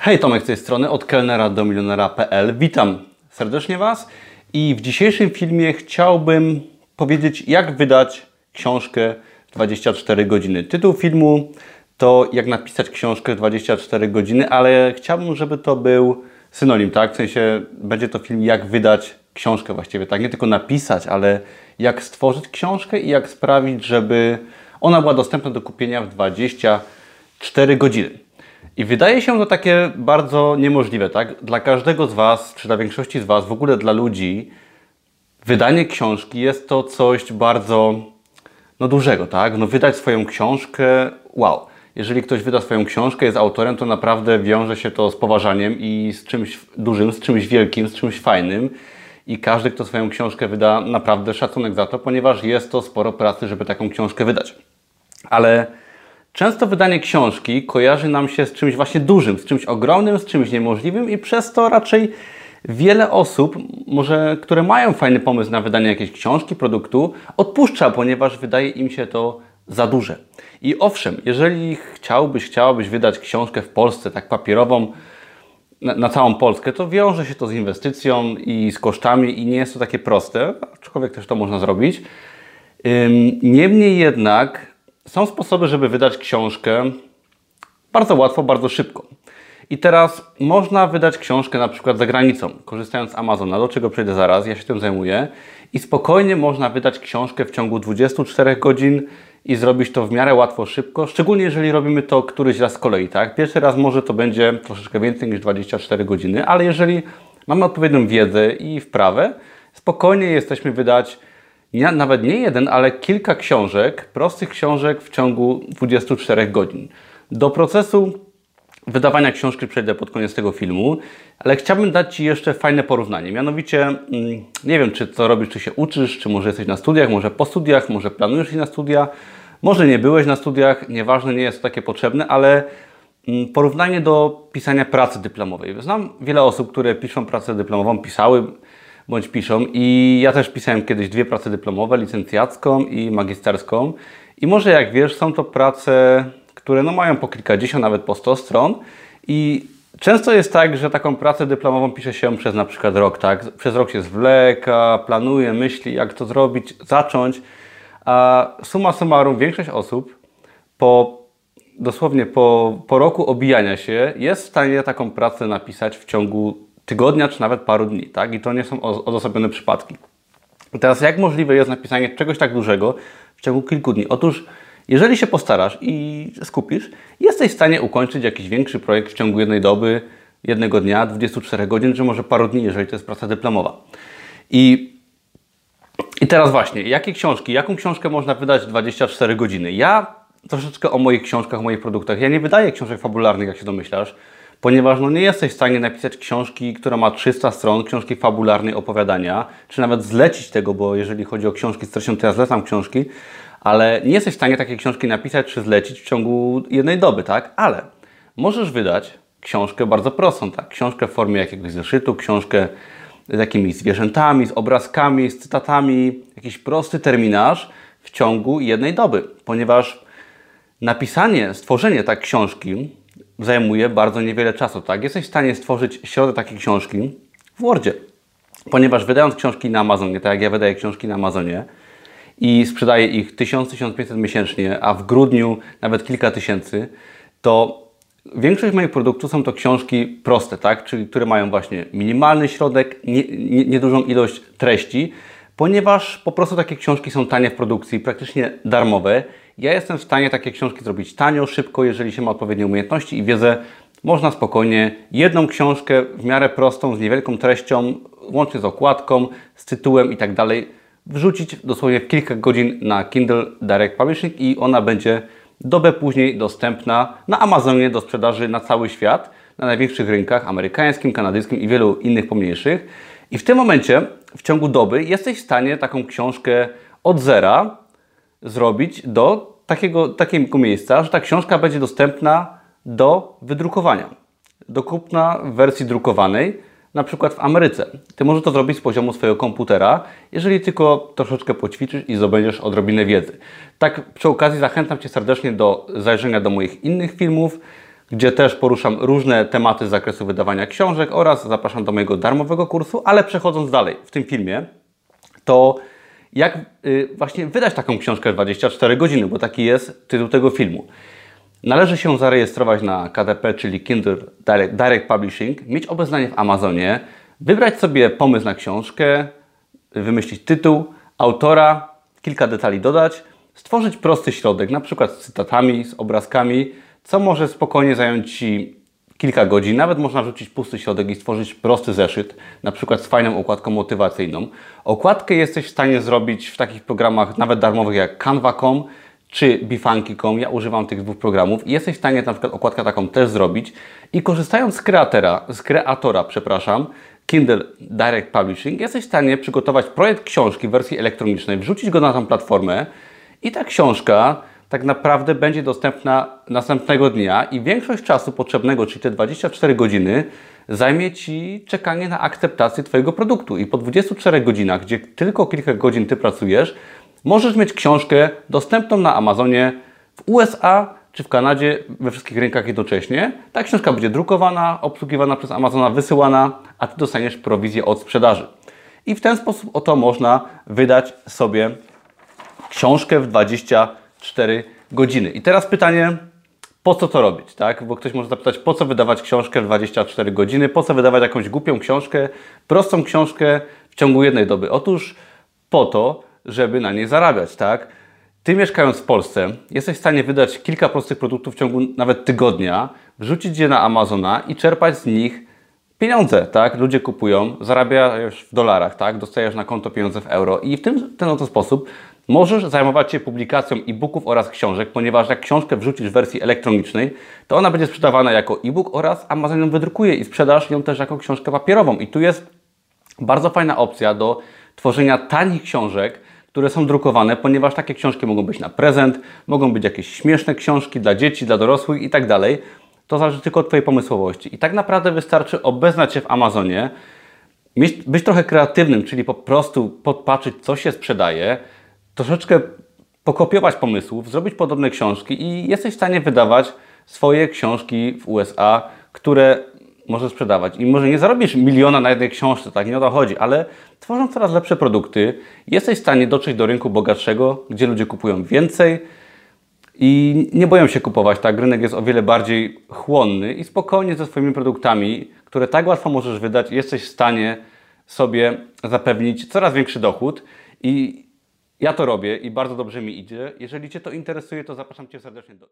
Hej, Tomek z tej strony, od kelnera do milionera.pl. Witam serdecznie Was i w dzisiejszym filmie chciałbym powiedzieć, jak wydać książkę 24 godziny. Tytuł filmu to jak napisać książkę 24 godziny, ale chciałbym, żeby to był synonim, tak? W sensie będzie to film, jak wydać książkę właściwie, tak? Nie tylko napisać, ale jak stworzyć książkę i jak sprawić, żeby ona była dostępna do kupienia w 24 godziny. I wydaje się to takie bardzo niemożliwe, tak? Dla każdego z Was, czy dla większości z Was, w ogóle dla ludzi, wydanie książki jest to coś bardzo no, dużego, tak? No, wydać swoją książkę, wow. Jeżeli ktoś wyda swoją książkę, jest autorem, to naprawdę wiąże się to z poważaniem i z czymś dużym, z czymś wielkim, z czymś fajnym. I każdy, kto swoją książkę wyda, naprawdę szacunek za to, ponieważ jest to sporo pracy, żeby taką książkę wydać. Ale Często wydanie książki kojarzy nam się z czymś właśnie dużym, z czymś ogromnym, z czymś niemożliwym i przez to raczej wiele osób, może które mają fajny pomysł na wydanie jakiejś książki, produktu, odpuszcza, ponieważ wydaje im się to za duże. I owszem, jeżeli chciałbyś, chciałabyś wydać książkę w Polsce, tak papierową, na, na, całą Polskę, to wiąże się to z inwestycją i z kosztami i nie jest to takie proste, aczkolwiek też to można zrobić. Niemniej jednak są sposoby, żeby wydać książkę bardzo łatwo, bardzo szybko. I teraz można wydać książkę na przykład za granicą, korzystając z Amazona, do czego przejdę zaraz, ja się tym zajmuję. I spokojnie można wydać książkę w ciągu 24 godzin i zrobić to w miarę łatwo, szybko, szczególnie jeżeli robimy to któryś raz z kolei, tak? Pierwszy raz może to będzie troszeczkę więcej niż 24 godziny, ale jeżeli mamy odpowiednią wiedzę i wprawę, spokojnie jesteśmy wydać nie, nawet nie jeden, ale kilka książek, prostych książek w ciągu 24 godzin. Do procesu wydawania książki przejdę pod koniec tego filmu, ale chciałbym dać Ci jeszcze fajne porównanie. Mianowicie, mm, nie wiem, czy co robisz, czy się uczysz, czy może jesteś na studiach, może po studiach, może planujesz iść na studia, może nie byłeś na studiach, nieważne, nie jest to takie potrzebne, ale mm, porównanie do pisania pracy dyplomowej. Znam wiele osób, które piszą pracę dyplomową, pisały, bądź piszą. I ja też pisałem kiedyś dwie prace dyplomowe, licencjacką i magisterską. I może jak wiesz, są to prace, które no mają po kilkadziesiąt, nawet po sto stron. I często jest tak, że taką pracę dyplomową pisze się przez na przykład rok, tak? Przez rok się zwleka, planuje, myśli, jak to zrobić, zacząć. A suma summarum, większość osób po dosłownie po, po roku obijania się jest w stanie taką pracę napisać w ciągu tygodnia, czy nawet paru dni, tak? I to nie są odosobnione przypadki. I teraz jak możliwe jest napisanie czegoś tak dużego w ciągu kilku dni? Otóż jeżeli się postarasz i skupisz, jesteś w stanie ukończyć jakiś większy projekt w ciągu jednej doby, jednego dnia, 24 godzin, czy może paru dni, jeżeli to jest praca dyplomowa. I, i teraz właśnie, jakie książki, jaką książkę można wydać w 24 godziny? Ja troszeczkę o moich książkach, o moich produktach. Ja nie wydaję książek fabularnych, jak się domyślasz ponieważ no, nie jesteś w stanie napisać książki, która ma 300 stron, książki fabularnej opowiadania, czy nawet zlecić tego, bo jeżeli chodzi o książki z treścią, to ja zlecam książki, ale nie jesteś w stanie takiej książki napisać czy zlecić w ciągu jednej doby, tak? Ale możesz wydać książkę bardzo prostą, tak? Książkę w formie jakiegoś zeszytu, książkę z jakimiś zwierzętami, z obrazkami, z cytatami, jakiś prosty terminarz w ciągu jednej doby, ponieważ napisanie, stworzenie tak książki zajmuje bardzo niewiele czasu, tak? Jesteś w stanie stworzyć środek takiej książki w Wordzie, ponieważ wydając książki na Amazonie, tak jak ja wydaję książki na Amazonie i sprzedaję ich 1000-1500 miesięcznie, a w grudniu nawet kilka tysięcy, to większość moich produktów są to książki proste, tak? Czyli które mają właśnie minimalny środek, niedużą nie, nie ilość treści, ponieważ po prostu takie książki są tanie w produkcji, praktycznie darmowe ja jestem w stanie takie książki zrobić tanio, szybko, jeżeli się ma odpowiednie umiejętności i wiedzę. Można spokojnie jedną książkę w miarę prostą, z niewielką treścią, łącznie z okładką, z tytułem i tak dalej, wrzucić dosłownie w kilka godzin na Kindle Direct Publishing i ona będzie dobę później dostępna na Amazonie do sprzedaży na cały świat, na największych rynkach amerykańskim, kanadyjskim i wielu innych pomniejszych. I w tym momencie, w ciągu doby, jesteś w stanie taką książkę od zera zrobić do takiego, takiego miejsca, że ta książka będzie dostępna do wydrukowania, do kupna w wersji drukowanej, na przykład w Ameryce. Ty możesz to zrobić z poziomu swojego komputera, jeżeli tylko troszeczkę poćwiczysz i zdobędziesz odrobinę wiedzy. Tak przy okazji zachęcam Cię serdecznie do zajrzenia do moich innych filmów, gdzie też poruszam różne tematy z zakresu wydawania książek oraz zapraszam do mojego darmowego kursu, ale przechodząc dalej w tym filmie, to jak y, właśnie wydać taką książkę w 24 godziny, bo taki jest tytuł tego filmu. Należy się zarejestrować na KDP, czyli Kindle Direct Publishing, mieć obeznanie w Amazonie, wybrać sobie pomysł na książkę, wymyślić tytuł, autora, kilka detali dodać, stworzyć prosty środek, na przykład z cytatami, z obrazkami, co może spokojnie zająć Ci kilka godzin. Nawet można wrzucić pusty środek i stworzyć prosty zeszyt, na przykład z fajną okładką motywacyjną. Okładkę jesteś w stanie zrobić w takich programach nawet darmowych jak Canva.com czy Bifanki.com. Ja używam tych dwóch programów i jesteś w stanie na przykład okładkę taką też zrobić i korzystając z kreatora, z kreatora, przepraszam, Kindle Direct Publishing, jesteś w stanie przygotować projekt książki w wersji elektronicznej, wrzucić go na tą platformę i ta książka tak naprawdę będzie dostępna następnego dnia i większość czasu potrzebnego, czyli te 24 godziny, zajmie Ci czekanie na akceptację Twojego produktu. I po 24 godzinach, gdzie tylko kilka godzin Ty pracujesz, możesz mieć książkę dostępną na Amazonie w USA czy w Kanadzie, we wszystkich rynkach jednocześnie. Ta książka będzie drukowana, obsługiwana przez Amazona, wysyłana, a Ty dostaniesz prowizję od sprzedaży. I w ten sposób oto można wydać sobie książkę w 24 godziny. I teraz pytanie, po co to robić, tak? Bo ktoś może zapytać, po co wydawać książkę w 24 godziny, po co wydawać jakąś głupią książkę, prostą książkę w ciągu jednej doby. Otóż po to, żeby na niej zarabiać, tak? Ty mieszkając w Polsce, jesteś w stanie wydać kilka prostych produktów w ciągu nawet tygodnia, wrzucić je na Amazona i czerpać z nich pieniądze, tak? Ludzie kupują, zarabiasz w dolarach, tak? Dostajesz na konto pieniądze w euro i w ten oto sposób możesz zajmować się publikacją e-booków oraz książek, ponieważ jak książkę wrzucisz w wersji elektronicznej, to ona będzie sprzedawana jako e-book oraz Amazon ją wydrukuje i sprzedasz ją też jako książkę papierową. I tu jest bardzo fajna opcja do tworzenia tanich książek, które są drukowane, ponieważ takie książki mogą być na prezent, mogą być jakieś śmieszne książki dla dzieci, dla dorosłych i tak dalej. To zależy tylko od Twojej pomysłowości. I tak naprawdę wystarczy obeznać się w Amazonie, być trochę kreatywnym, czyli po prostu podpatrzeć, co się sprzedaje, troszeczkę pokopiować pomysłów, zrobić podobne książki i jesteś w stanie wydawać swoje książki w USA, które możesz sprzedawać. I może nie zarobisz miliona na jednej książce, tak nie o to chodzi, ale tworząc coraz lepsze produkty, jesteś w stanie dotrzeć do rynku bogatszego, gdzie ludzie kupują więcej i nie boją się kupować, tak? Rynek jest o wiele bardziej chłonny i spokojnie ze swoimi produktami, które tak łatwo możesz wydać, jesteś w stanie sobie zapewnić coraz większy dochód i ja to robię i bardzo dobrze mi idzie. Jeżeli Cię to interesuje, to zapraszam Cię serdecznie do...